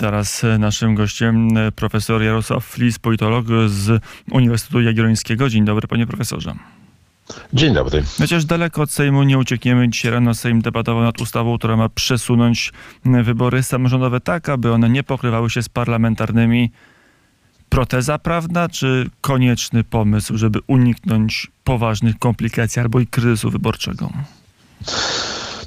Teraz naszym gościem e, profesor Jarosław Flis, politolog z Uniwersytetu Jagiellońskiego. Dzień dobry, panie profesorze. Dzień dobry. Chociaż daleko od Sejmu nie uciekniemy. Dzisiaj rano Sejm debatował nad ustawą, która ma przesunąć wybory samorządowe tak, aby one nie pokrywały się z parlamentarnymi. Proteza prawna, czy konieczny pomysł, żeby uniknąć poważnych komplikacji albo i kryzysu wyborczego?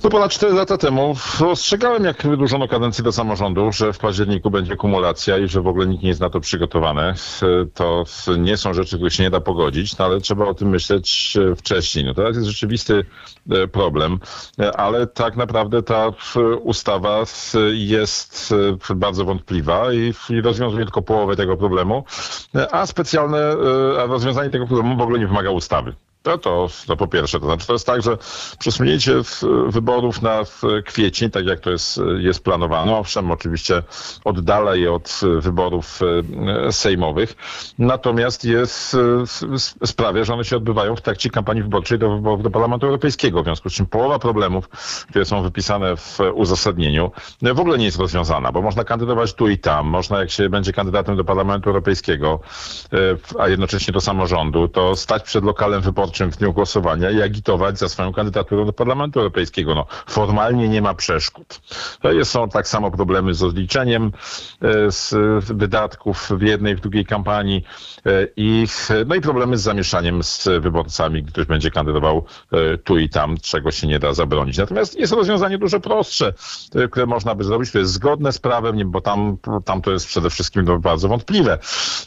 No ponad 4 lata temu ostrzegałem, jak wydłużono kadencję do samorządu, że w październiku będzie kumulacja i że w ogóle nikt nie jest na to przygotowany. To nie są rzeczy, których się nie da pogodzić, no ale trzeba o tym myśleć wcześniej. No teraz jest rzeczywisty e, problem, ale tak naprawdę ta ustawa jest e, bardzo wątpliwa i rozwiązuje tylko połowę tego problemu, a specjalne rozwiązanie tego problemu w ogóle nie wymaga ustawy. To, to, to po pierwsze. To znaczy, to jest tak, że przesunięcie wyborów na kwiecień, tak jak to jest, jest planowane, owszem, oczywiście oddala je od wyborów e, sejmowych, natomiast jest, sprawia, że one się odbywają w trakcie kampanii wyborczej do wyborów do Parlamentu Europejskiego, w związku z czym połowa problemów, które są wypisane w uzasadnieniu, w ogóle nie jest rozwiązana, bo można kandydować tu i tam, można jak się będzie kandydatem do Parlamentu Europejskiego, e, a jednocześnie do samorządu, to stać przed lokalem wyborczym wyborczym w dniu głosowania i agitować za swoją kandydaturą do Parlamentu Europejskiego. No, formalnie nie ma przeszkód. To jest, są tak samo problemy z rozliczeniem e, z wydatków w jednej, w drugiej kampanii e, i, no i problemy z zamieszaniem z wyborcami, ktoś będzie kandydował e, tu i tam, czego się nie da zabronić. Natomiast jest rozwiązanie dużo prostsze, które można by zrobić, które jest zgodne z prawem, bo tam, tam to jest przede wszystkim no, bardzo wątpliwe.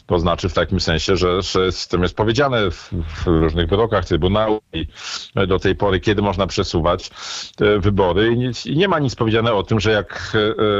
To znaczy w takim sensie, że, że z tym jest powiedziane w, w różnych wyrokach, wyrokach Trybunału i do tej pory, kiedy można przesuwać te wybory. I nie ma nic powiedziane o tym, że jak,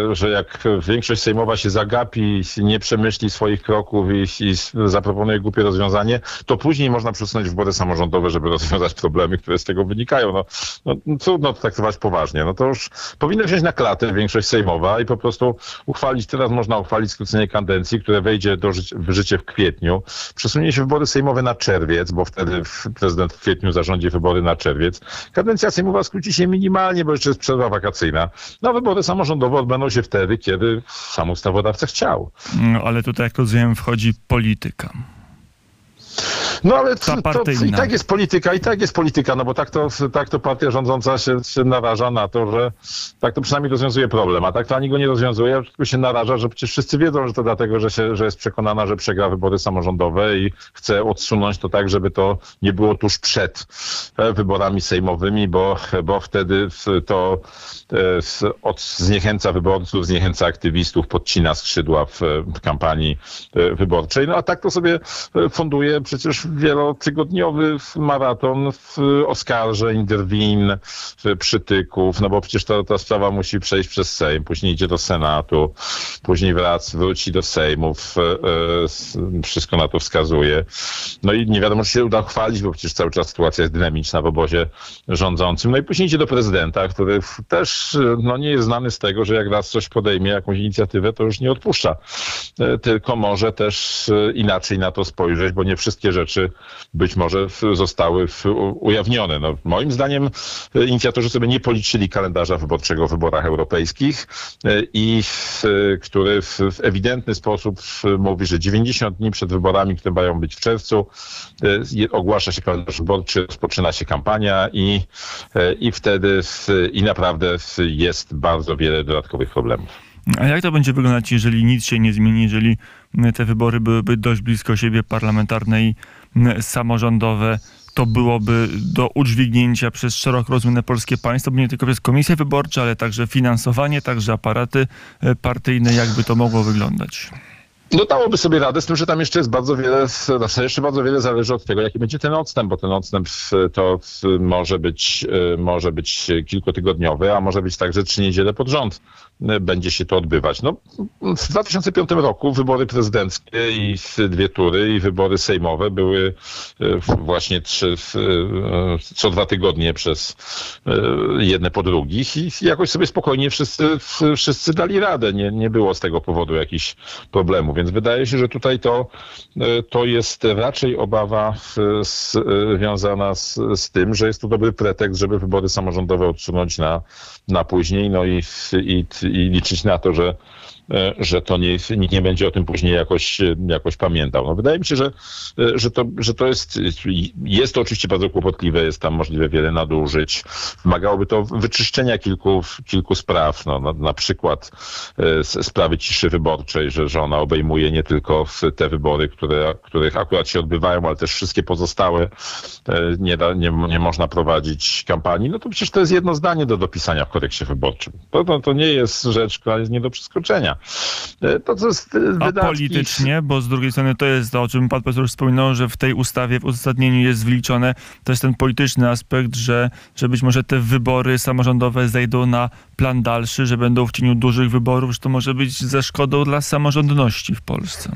e, że jak większość sejmowa się zagapi, nie przemyśli swoich kroków i, i zaproponuje głupie rozwiązanie, to później można przesunąć wybory samorządowe, żeby rozwiązać problemy, które z tego wynikają. No, no, trudno to traktować poważnie. No to już powinno wziąć na klatę większość sejmowa i po prostu uchwalić, teraz można uchwalić skrócenie kadencji, które wejdzie do ży w życie w kwietniu. Przesunie się wybory sejmowe na czerwiec, bo wtedy prezydent w kwietniu zarządzi wybory na czerwiec. Kadencja sejmowa skróci się minimalnie, bo jeszcze jest przerwa wakacyjna. No wybory samorządowe odbędą się wtedy, kiedy sam ustawodawca chciał. No, ale tutaj, jak rozumiem, wchodzi polityka. No ale to, to, i tak jest polityka, i tak jest polityka, no bo tak to, tak to partia rządząca się, się naraża na to, że tak to przynajmniej rozwiązuje problem, a tak to ani go nie rozwiązuje, tylko się naraża, że przecież wszyscy wiedzą, że to dlatego, że, się, że jest przekonana, że przegra wybory samorządowe i chce odsunąć to tak, żeby to nie było tuż przed e, wyborami sejmowymi, bo, bo wtedy to e, od, zniechęca wyborców, zniechęca aktywistów, podcina skrzydła w, kampanii e, wyborczej. No a tak to sobie funduje przecież wielotygodniowy maraton oskarżeń, drwin, przytyków, no bo przecież ta, ta sprawa musi przejść przez Sejm, później idzie do Senatu, później wrac, wróci do Sejmu, e, wszystko na to wskazuje. No i nie wiadomo, czy się uda chwalić, bo przecież cały czas sytuacja jest dynamiczna w obozie rządzącym. No i później idzie do prezydenta, który też no, nie jest znany z tego, że jak raz coś podejmie, jakąś inicjatywę, to już nie odpuszcza. E, tylko może też e, inaczej na to spojrzeć, bo nie wszystkie rzeczy być może zostały ujawnione. No, moim zdaniem e, inicjatorzy sobie nie policzyli kalendarza wyborczego w wyborach europejskich e, i który w ewidentny sposób mówi, że 90 dni przed wyborami, które mają być w czerwcu, e, ogłasza się kalendarz wyborczy, rozpoczyna się kampania i, i wtedy i naprawdę jest bardzo wiele dodatkowych problemów. A jak to będzie wyglądać, jeżeli nic się nie zmieni, jeżeli te wybory byłyby dość blisko siebie, parlamentarne i samorządowe? To byłoby do udźwignięcia przez szeroko rozumiane polskie państwo, nie tylko przez komisje wyborcze, ale także finansowanie, także aparaty e, partyjne. Jakby to mogło wyglądać? No dałoby sobie radę, z tym, że tam jeszcze jest bardzo wiele, znaczy jeszcze bardzo wiele zależy od tego, jaki będzie ten odstęp, bo ten odstęp to może być, e, może być kilkutygodniowy, a może być także trzy niedziele pod rząd będzie się to odbywać. No, w 2005 roku wybory prezydenckie i dwie tury i wybory sejmowe były e, właśnie trzy, co dwa tygodnie przez jedne po drugich i jakoś sobie spokojnie wszyscy, wszyscy dali radę. Nie, nie było z tego powodu jakichś problemów. Więc wydaje się, że tutaj to, e, to jest raczej obawa e, związana z, z tym, że jest to dobry pretekst, żeby wybory samorządowe odsunąć na, na później, no i, i, i liczyć na to, że że to nie, nikt nie będzie o tym później jakoś, jakoś pamiętał. No, wydaje mi się, że, że, to, że to jest, jest to oczywiście bardzo kłopotliwe, jest tam możliwe wiele nadużyć. Wymagałoby to wyczyszczenia kilku, kilku spraw, no, na, na przykład sprawy ciszy wyborczej, że, że ona obejmuje nie tylko te wybory, które, których akurat się odbywają, ale też wszystkie pozostałe. Nie, da, nie, nie można prowadzić kampanii. No to przecież to jest jedno zdanie do dopisania w kodeksie wyborczym. To, to, to nie jest rzecz, która jest nie do przeskoczenia. E, to, co jest e, wydatki... A politycznie, bo z drugiej strony to jest to, o czym pan profesor wspominał, że w tej ustawie, w uzasadnieniu jest wliczone, to jest ten polityczny aspekt, że, że być może te wybory samorządowe zejdą na plan dalszy, że będą w cieniu dużych wyborów, że to może być ze szkodą dla samorządności w Polsce.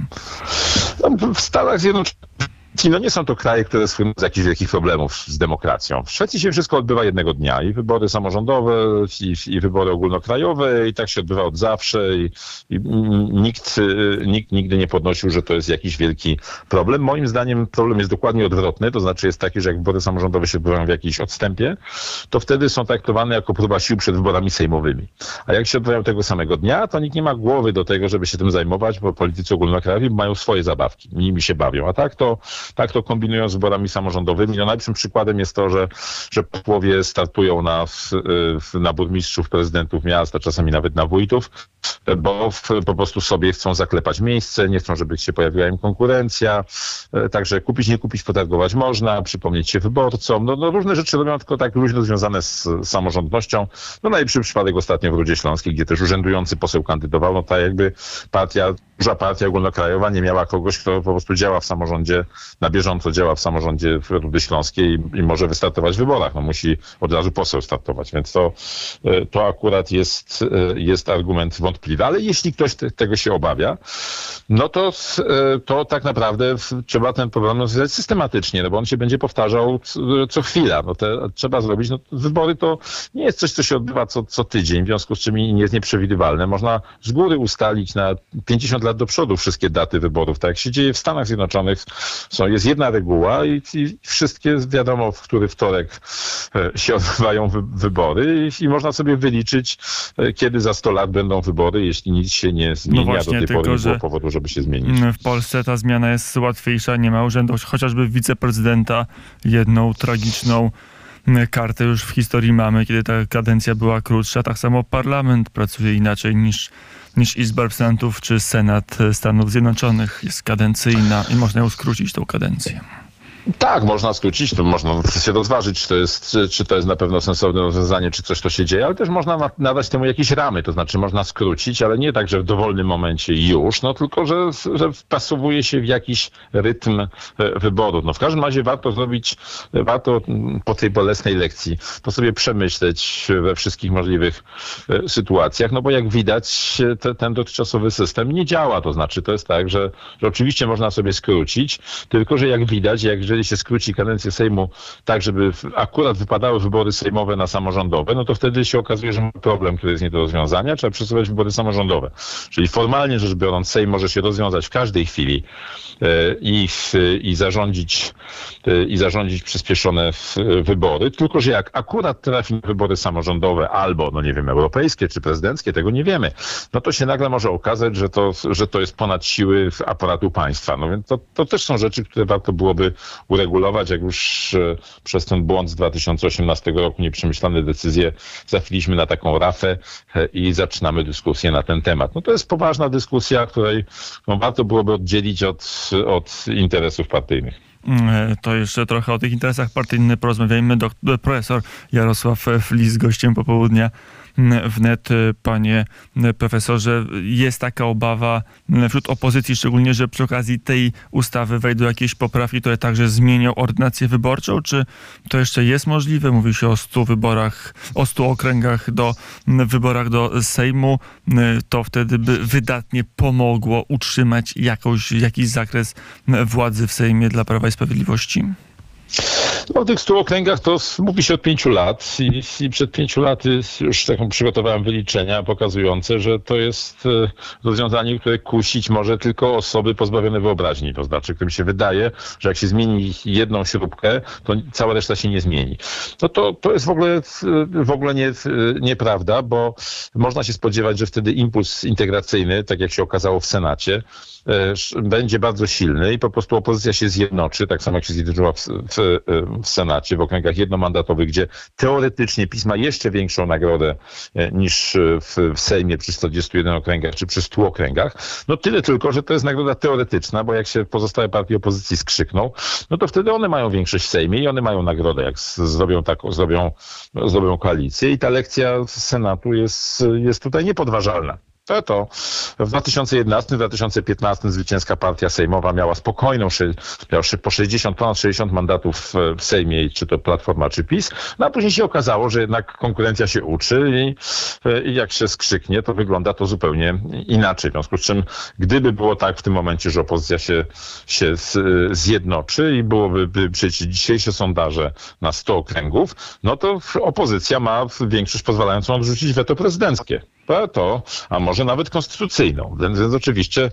W Stanach Zjednoczonych no nie są to kraje, które słyną z jakichś wielkich problemów z demokracją. W Szwecji się wszystko odbywa jednego dnia. I wybory samorządowe, i, i wybory ogólnokrajowe, i tak się odbywa od zawsze. I, i nikt, nikt nigdy nie podnosił, że to jest jakiś wielki problem. Moim zdaniem problem jest dokładnie odwrotny. To znaczy jest taki, że jak wybory samorządowe się odbywają w jakimś odstępie, to wtedy są traktowane jako próba sił przed wyborami sejmowymi. A jak się odbywają tego samego dnia, to nikt nie ma głowy do tego, żeby się tym zajmować, bo politycy ogólnokrajowi mają swoje zabawki. Nimi się bawią. A tak to tak to kombinują z wyborami samorządowymi. No najlepszym przykładem jest to, że, że posłowie startują na, na burmistrzów, prezydentów miast, a czasami nawet na wójtów, bo po prostu sobie chcą zaklepać miejsce, nie chcą, żeby się pojawiła im konkurencja. E, także kupić, nie kupić, potargować można, przypomnieć się wyborcom. No, no różne rzeczy robią tylko tak luźno związane z samorządnością. No najlepszy przypadek ostatnio w Rudzie Śląskiej, gdzie też urzędujący poseł kandydował, no ta jakby partia, duża partia ogólnokrajowa nie miała kogoś, kto po prostu działa w samorządzie, na bieżąco działa w samorządzie Rudy Śląskiej i, i może wystartować w wyborach. No musi od razu poseł startować, więc to, e, to akurat jest, e, jest argument wątpliwy. Ale jeśli ktoś te, tego się obawia, no to, e, to tak naprawdę trzeba ten problem rozwiązać systematycznie, no bo on się będzie powtarzał co chwila. No te, trzeba zrobić, no wybory to nie jest coś, co się odbywa co, co tydzień, w związku z czym jest nieprzewidywalne. Można z góry ustalić na 50 lat do przodu wszystkie daty wyborów, tak jak się dzieje w Stanach Zjednoczonych. Są, jest jedna reguła i, i wszystkie wiadomo, w który wtorek e, się odbywają wy, wybory i, i, można sobie wyliczyć, e, kiedy za 100 lat będą wybory, jeśli nic się nie zmienia. No właśnie, do tej pory nie było powodu, żeby się zmienić. W Polsce ta zmiana jest łatwiejsza, nie ma urzędu, chociażby wiceprezydenta, jedną tragiczną kartę już w historii mamy, kiedy ta kadencja była krótsza. Tak samo parlament pracuje inaczej niż, niż Izba Reprezentantów czy Senat Stanów Zjednoczonych. Jest kadencyjna i można ją skrócić, tą kadencję. Tak, można skrócić, to można się rozważyć, czy to, jest, czy to jest na pewno sensowne rozwiązanie, czy coś to się dzieje, ale też można nadać temu jakieś ramy, to znaczy można skrócić, ale nie tak, że w dowolnym momencie już, no tylko, że, że wpasowuje się w jakiś rytm e, wyborów. No w każdym razie warto zrobić, warto po tej bolesnej lekcji to sobie przemyśleć we wszystkich możliwych e, sytuacjach, no bo jak widać te, ten dotychczasowy system nie działa, to znaczy to jest tak, że, że oczywiście można sobie skrócić, tylko że jak widać, jak jeżeli się skróci kadencję Sejmu tak, żeby akurat wypadały wybory sejmowe na samorządowe, no to wtedy się okazuje, że mamy problem, który jest nie do rozwiązania. Trzeba przesuwać wybory samorządowe. Czyli formalnie rzecz biorąc, Sejm może się rozwiązać w każdej chwili e, i, i zarządzić e, i zarządzić przyspieszone wybory. Tylko, że jak akurat trafi wybory samorządowe albo, no nie wiem, europejskie czy prezydenckie, tego nie wiemy, no to się nagle może okazać, że to, że to jest ponad siły aparatu państwa. No więc to, to też są rzeczy, które warto byłoby uregulować, jak już e, przez ten błąd z 2018 roku, nieprzemyślane decyzje, zachwiliśmy na taką rafę e, i zaczynamy dyskusję na ten temat. No to jest poważna dyskusja, której no, warto byłoby oddzielić od, od interesów partyjnych. Mm, e, to jeszcze trochę o tych interesach partyjnych porozmawiajmy. Profesor Jarosław Flis, gościem popołudnia wnet, panie profesorze. Jest taka obawa wśród opozycji, szczególnie, że przy okazji tej ustawy wejdą jakieś poprawki, które także zmienią ordynację wyborczą, czy to jeszcze jest możliwe? Mówi się o 100 wyborach, o 100 okręgach do wyborach do Sejmu. To wtedy by wydatnie pomogło utrzymać jakąś, jakiś zakres władzy w Sejmie dla Prawa i Sprawiedliwości? No, o tych stu okręgach to mówi się od pięciu lat i, i przed pięciu laty już taką przygotowałem wyliczenia pokazujące, że to jest e, rozwiązanie, które kusić może tylko osoby pozbawione wyobraźni. To znaczy, którym się wydaje, że jak się zmieni jedną śrubkę, to cała reszta się nie zmieni. No to, to jest w ogóle, w ogóle nie, nieprawda, bo można się spodziewać, że wtedy impuls integracyjny, tak jak się okazało w Senacie, e, będzie bardzo silny i po prostu opozycja się zjednoczy, tak samo jak się zjednoczyła w, w, w Senacie, w okręgach jednomandatowych, gdzie teoretycznie PiS ma jeszcze większą nagrodę e, niż w, w Sejmie przy 121 okręgach czy przy 100 okręgach. No tyle tylko, że to jest nagroda teoretyczna, bo jak się pozostałe partie opozycji skrzykną, no to wtedy one mają większość w Sejmie i one mają nagrodę, jak zrobią taką, zrobią, zrobią koalicję i ta lekcja Senatu jest, jest tutaj niepodważalna. To, w 2011-2015 zwycięska partia sejmowa miała spokojną, miała po 60, ponad 60 mandatów w Sejmie, czy to Platforma, czy PiS, no a później się okazało, że jednak konkurencja się uczy i, i jak się skrzyknie, to wygląda to zupełnie inaczej. W związku z czym, gdyby było tak w tym momencie, że opozycja się, się zjednoczy i byłoby by przecież dzisiejsze sondaże na 100 okręgów, no to opozycja ma większość pozwalającą odrzucić weto prezydenckie to, a może nawet konstytucyjną. Więc, więc oczywiście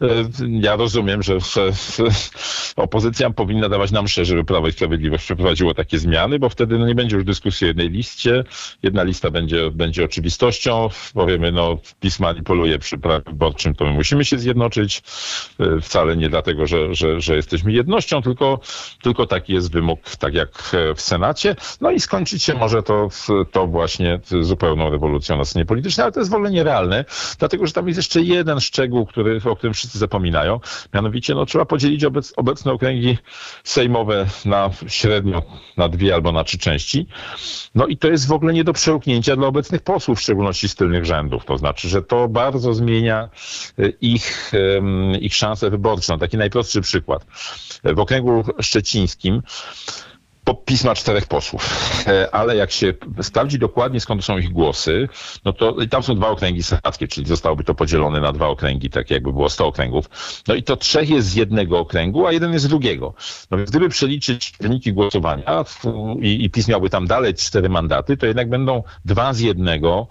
e, ja rozumiem, że, opozycja powinna dawać nam szczerze, żeby Prawo i Sprawiedliwość przeprowadziło takie zmiany, bo wtedy no, nie będzie już dyskusji o jednej liście. Jedna lista będzie, będzie oczywistością. Powiemy, no PiS manipuluje przy prawie wyborczym, to my musimy się zjednoczyć. E, wcale nie dlatego, że, że, że jesteśmy jednością, tylko, tylko taki jest wymóg, tak jak w Senacie. No i skończyć się może to, to właśnie zupełną rewolucją na scenie politycznej, ale to jest w ogóle nierealne, dlatego że tam jest jeszcze jeden szczegół, który, o którym wszyscy zapominają. Mianowicie no, trzeba podzielić obec, obecne okręgi sejmowe na średnio na dwie albo na trzy części. No i to jest w ogóle nie do przełknięcia dla obecnych posłów, w szczególności z tylnych rzędów. To znaczy, że to bardzo zmienia y, ich, ich szanse wyborcze. No, taki najprostszy przykład. W okręgu szczecińskim PiS ma czterech posłów, e, ale jak się sprawdzi dokładnie skąd są ich głosy, no to tam są dwa okręgi senackie, czyli zostałoby to podzielone na dwa okręgi, tak jakby było 100 okręgów. No i to trzech jest z jednego okręgu, a jeden jest z drugiego. No więc gdyby przeliczyć wyniki głosowania i, i PiS miałby tam dalej cztery mandaty, to jednak będą dwa z jednego,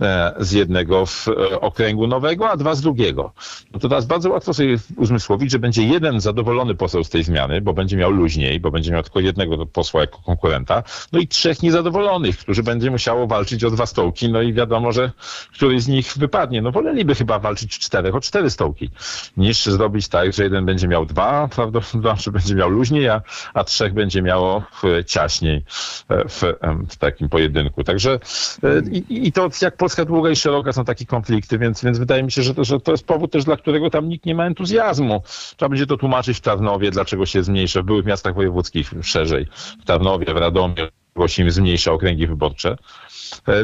e, z jednego w e, okręgu nowego, a dwa z drugiego. No to teraz bardzo łatwo sobie uzmysłowić, że będzie jeden zadowolony poseł z tej zmiany, bo będzie miał luźniej, bo będzie miał tylko jednego posła jako konkurenta, no i trzech niezadowolonych, którzy będzie musiało walczyć o dwa stołki, no i wiadomo, że któryś z nich wypadnie. No woleliby chyba walczyć czterech o cztery stołki, niż zrobić tak, że jeden będzie miał dwa, prawdopodobnie będzie miał luźniej, a, a trzech będzie miało ciaśniej e, w, w takim pojedynku. Także e, i, i to jak Polska długa i szeroka są takie konflikty, więc, więc wydaje mi się, że to, że to jest powód też, dla którego tam nikt nie ma entuzjazmu. Trzeba będzie to tłumaczyć w Tarnowie, dlaczego się zmniejsza, w byłych miastach wojewódzkich szerzej w Tarnowie, w Radomiu, właśnie zmniejsza okręgi wyborcze,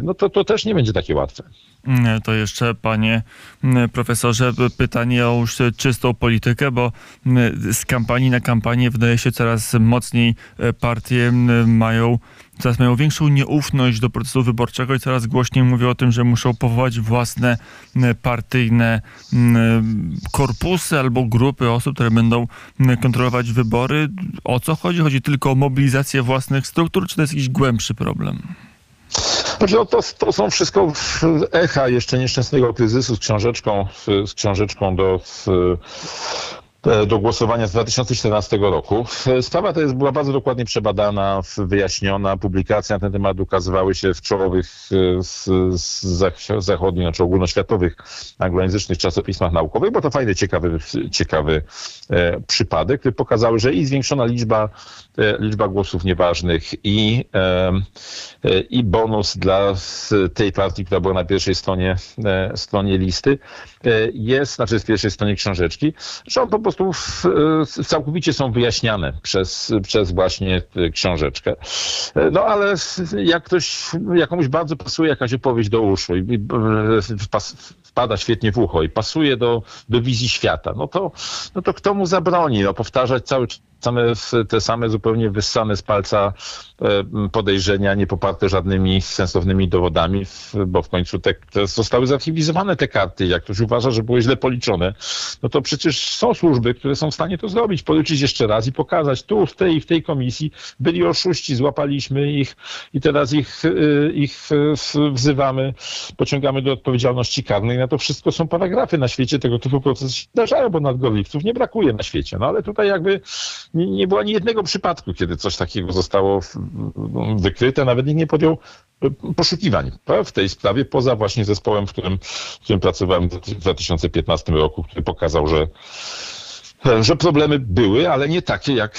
no to, to też nie będzie takie łatwe. Mm, to jeszcze, panie profesorze, pytanie o już czystą politykę, bo z kampanii na kampanię wydaje się coraz mocniej e, partie mają coraz mają większą nieufność do procesu wyborczego i coraz głośniej mówią o tym, że muszą powołać własne partyjne korpusy albo grupy osób, które będą kontrolować wybory. O co chodzi? Chodzi tylko o mobilizację własnych struktur, czy to jest jakiś głębszy problem? Znaczy, no to, to są wszystko echa jeszcze nieszczęsnego kryzysu z książeczką, z książeczką do E, do głosowania z 2014 roku. Sprawa ta jest, była bardzo dokładnie przebadana, wyjaśniona. Publikacje na ten temat ukazywały się w czołowych e, z, z zachodnich, znaczy ogólnoświatowych anglojęzycznych czasopismach naukowych, bo to fajny, ciekawy, ciekawy e, przypadek, który pokazały, że i zwiększona liczba, liczba głosów nieważnych i, e, i bonus dla tej partii, która była na pierwszej stronie, stronie listy jest, znaczy z pierwszej stronie książeczki, że on po prostu w, całkowicie są wyjaśniane przez, przez właśnie książeczkę. No ale jak ktoś, jakąś bardzo pasuje jakaś opowieść do uszu i wpada świetnie w ucho i pasuje do, do wizji świata, no to, no to kto mu zabroni no, powtarzać cały czas same, te same zupełnie wyssane z palca podejrzenia, nie poparte żadnymi sensownymi dowodami, bo w końcu te, te zostały zarchiwizowane te karty. Jak ktoś uważa, że były źle policzone, no to przecież są służby, które są w stanie to zrobić, policzyć jeszcze raz i pokazać tu, w tej w tej komisji byli oszuści, złapaliśmy ich i teraz ich, y, ich wzywamy, pociągamy do odpowiedzialności karnej. Na to wszystko są paragrafy na świecie, tego typu procesy się zdarzają, bo nadgorliwców nie brakuje na świecie. No ale tutaj jakby nie, nie było ani jednego przypadku, kiedy coś takiego zostało wykryte, nawet nikt nie podjął y, poszukiwań w tej sprawie, poza właśnie zespołem, w którym, w którym pracowałem w 2015 roku, który pokazał, że że problemy były, ale nie takie, jak,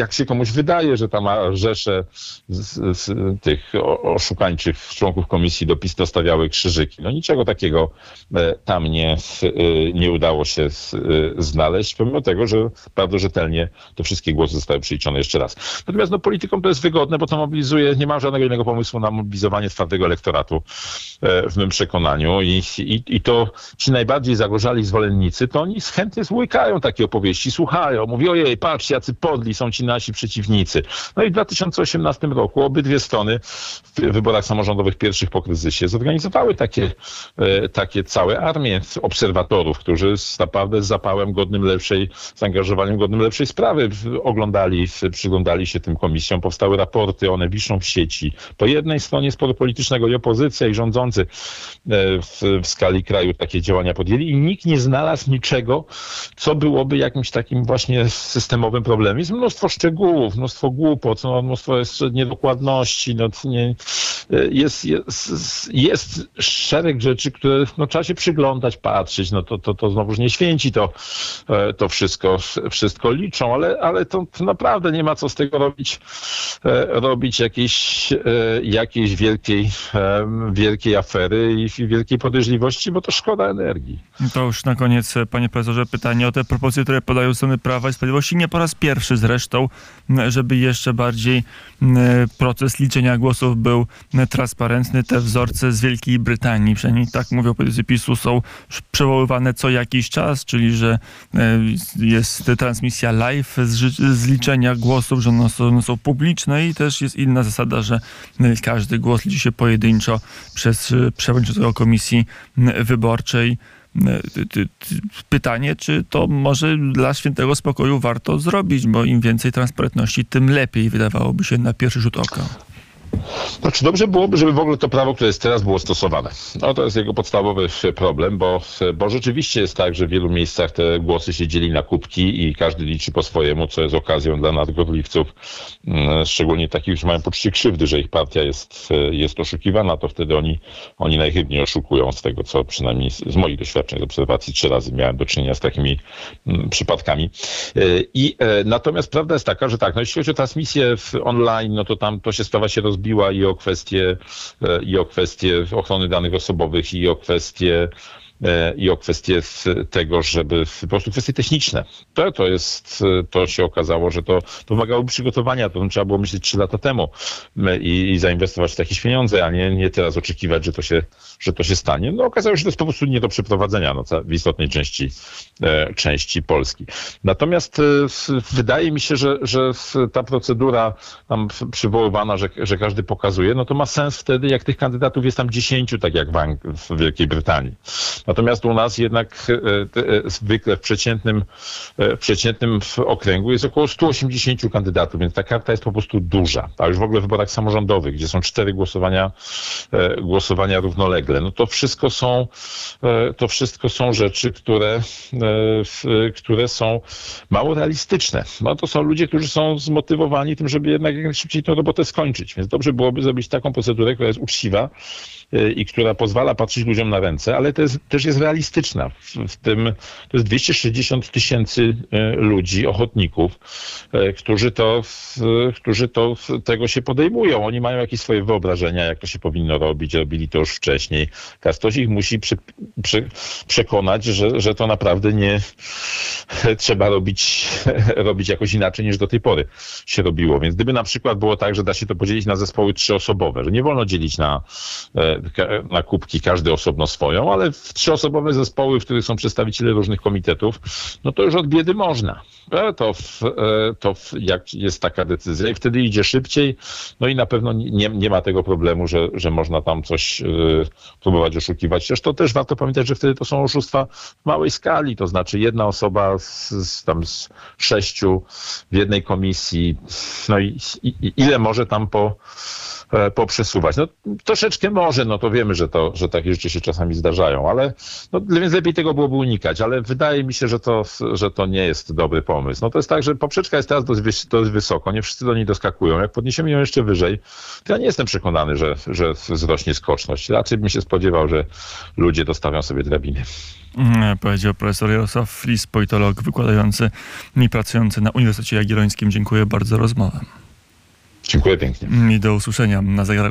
jak się komuś wydaje, że tam rzesze z, z tych oszukańczych członków komisji do PiS dostawiały krzyżyki. No niczego takiego e, tam nie, e, nie udało się e, znaleźć, pomimo tego, że bardzo rzetelnie te wszystkie głosy zostały przeliczone jeszcze raz. Natomiast no, politykom to jest wygodne, bo to mobilizuje, nie ma żadnego innego pomysłu na mobilizowanie twardego elektoratu w mym przekonaniu i, i, i to ci najbardziej zagorzali zwolennicy, to oni chętnie złykają takie takie opowieści, słuchają, mówi ojej, patrz, jacy podli są ci nasi przeciwnicy. No i w 2018 roku obydwie strony w wyborach samorządowych pierwszych po kryzysie zorganizowały takie, e, takie całe armie obserwatorów, którzy naprawdę z zapałem godnym lepszej, zaangażowaniem godnym lepszej sprawy oglądali, przyglądali się tym komisjom, powstały raporty, one wiszą w sieci. Po jednej stronie sporu politycznego i opozycja i rządzący e, w, w skali kraju takie działania podjęli i nikt nie znalazł niczego, co byłoby byłoby jakimś takim właśnie systemowym problemem. Jest mnóstwo szczegółów, mnóstwo głupot, no, mnóstwo jest niedokładności, no, nie, jest, jest, jest szereg rzeczy, które no, trzeba się przyglądać, patrzeć, no to, to, to znowuż nie święci to, e, to wszystko, wszystko liczą, ale, ale to naprawdę nie ma co z tego robić, e, robić jakiejś, e, jakiejś wielkiej, wielkiej afery i wielkiej podejrzliwości, bo to szkoda energii. To już na koniec, panie profesorze, pytanie o te propozycje które podają strony Prawa i Sprawiedliwości, nie po raz pierwszy zresztą, żeby jeszcze bardziej proces liczenia głosów był transparentny. Te wzorce z Wielkiej Brytanii, przynajmniej tak mówią politycy PiSu, są przewoływane co jakiś czas, czyli że e, jest transmisja live z, liczenia głosów, że one są, one są publiczne i też jest inna zasada, że każdy głos liczy się pojedynczo przez przewodniczącego komisji wyborczej. E, pytanie, czy to może dla świętego spokoju warto zrobić, bo im więcej transparentności, tym lepiej wydawałoby się na pierwszy rzut oka. Znaczy dobrze byłoby, żeby w ogóle to prawo, które jest teraz, było stosowane. No to jest jego podstawowy problem, bo, bo rzeczywiście jest tak, że w wielu miejscach te głosy się dzieli na kubki i każdy liczy po swojemu, co jest okazją dla nadgorliwców, mm, szczególnie takich, którzy mają poczucie krzywdy, że ich partia jest, jest oszukiwana, to wtedy oni, oni najchybniej oszukują z tego, co przynajmniej z moich doświadczeń, z obserwacji trzy razy miałem do czynienia z takimi mm, przypadkami. E, I e, natomiast prawda jest taka, że tak, no jeśli chodzi o transmisję online, no to tam to się sprawa się i o kwestie, e, i o kwestie ochrony danych osobowych, i o kwestie i o kwestie tego, żeby po prostu kwestie techniczne. To, to jest, to się okazało, że to, wymagało przygotowania, to trzeba było myśleć trzy lata temu i, i zainwestować w jakieś pieniądze, a nie, nie teraz oczekiwać, że to, się, że to się stanie. No okazało się, że to jest po prostu nie do przeprowadzenia no, w istotnej części, e, części Polski. Natomiast e, wydaje mi się, że, że ta procedura tam przywoływana, że, że każdy pokazuje, no to ma sens wtedy, jak tych kandydatów jest tam dziesięciu, tak jak w, w Wielkiej Brytanii. Natomiast u nas jednak e, e, zwykle w przeciętnym, e, w przeciętnym okręgu jest około 180 kandydatów, więc ta karta jest po prostu duża. A już w ogóle w wyborach samorządowych, gdzie są cztery głosowania, głosowania równolegle, no to wszystko są, to wszystko są rzeczy, które, które są mało realistyczne. No to są ludzie, którzy są zmotywowani tym, żeby jednak jak najszybciej tę robotę skończyć. Więc dobrze byłoby zrobić taką procedurę, która jest uczciwa i która pozwala patrzeć ludziom na ręce, ale jest też jest realistyczna. W, w tym to jest 260 tysięcy e, ludzi, ochotników, e, którzy to, którzy to tego się podejmują. Oni mają jakieś swoje wyobrażenia, jak to się powinno robić, robili to już wcześniej. Ktoś ich musi przy, przy, przekonać, że, że to naprawdę nie trzeba robić, robić jakoś inaczej niż do tej pory się robiło. Więc gdyby na przykład było tak, że da się to podzielić na zespoły trzyosobowe, że nie wolno dzielić na, e, na kubki każdy osobno swoją, ale w trzyosobowe zespoły, w których są przedstawiciele różnych komitetów, no to już od biedy można. E, To, w, e, to w, jak jest taka decyzja i wtedy idzie szybciej, no i na pewno nie, nie ma tego problemu, że, że można tam coś e, próbować oszukiwać. To też warto pamiętać, że wtedy to są oszustwa w małej skali, to znaczy jedna osoba z, z, tam z sześciu w jednej komisji, no i, i ile może tam po, poprzesuwać. No troszeczkę może, no to wiemy, że, to, że takie rzeczy się czasami zdarzają, ale no, więc lepiej tego byłoby unikać, ale wydaje mi się, że to, że to nie jest dobry pomysł. No to jest tak, że poprzeczka jest teraz dość, dość wysoko, nie wszyscy do niej doskakują. Jak podniesiemy ją jeszcze wyżej, to ja nie jestem przekonany, że, że wzrośnie skoczność. Raczej bym się spodziewał, że ludzie dostawią sobie drabiny. Mm, Powiedział profesor Jarosław Flis, politolog wykładający i pracujący na Uniwersytecie Jagiellońskim. Dziękuję bardzo za rozmowę. Dziękuję pięknie. I do usłyszenia na zegarach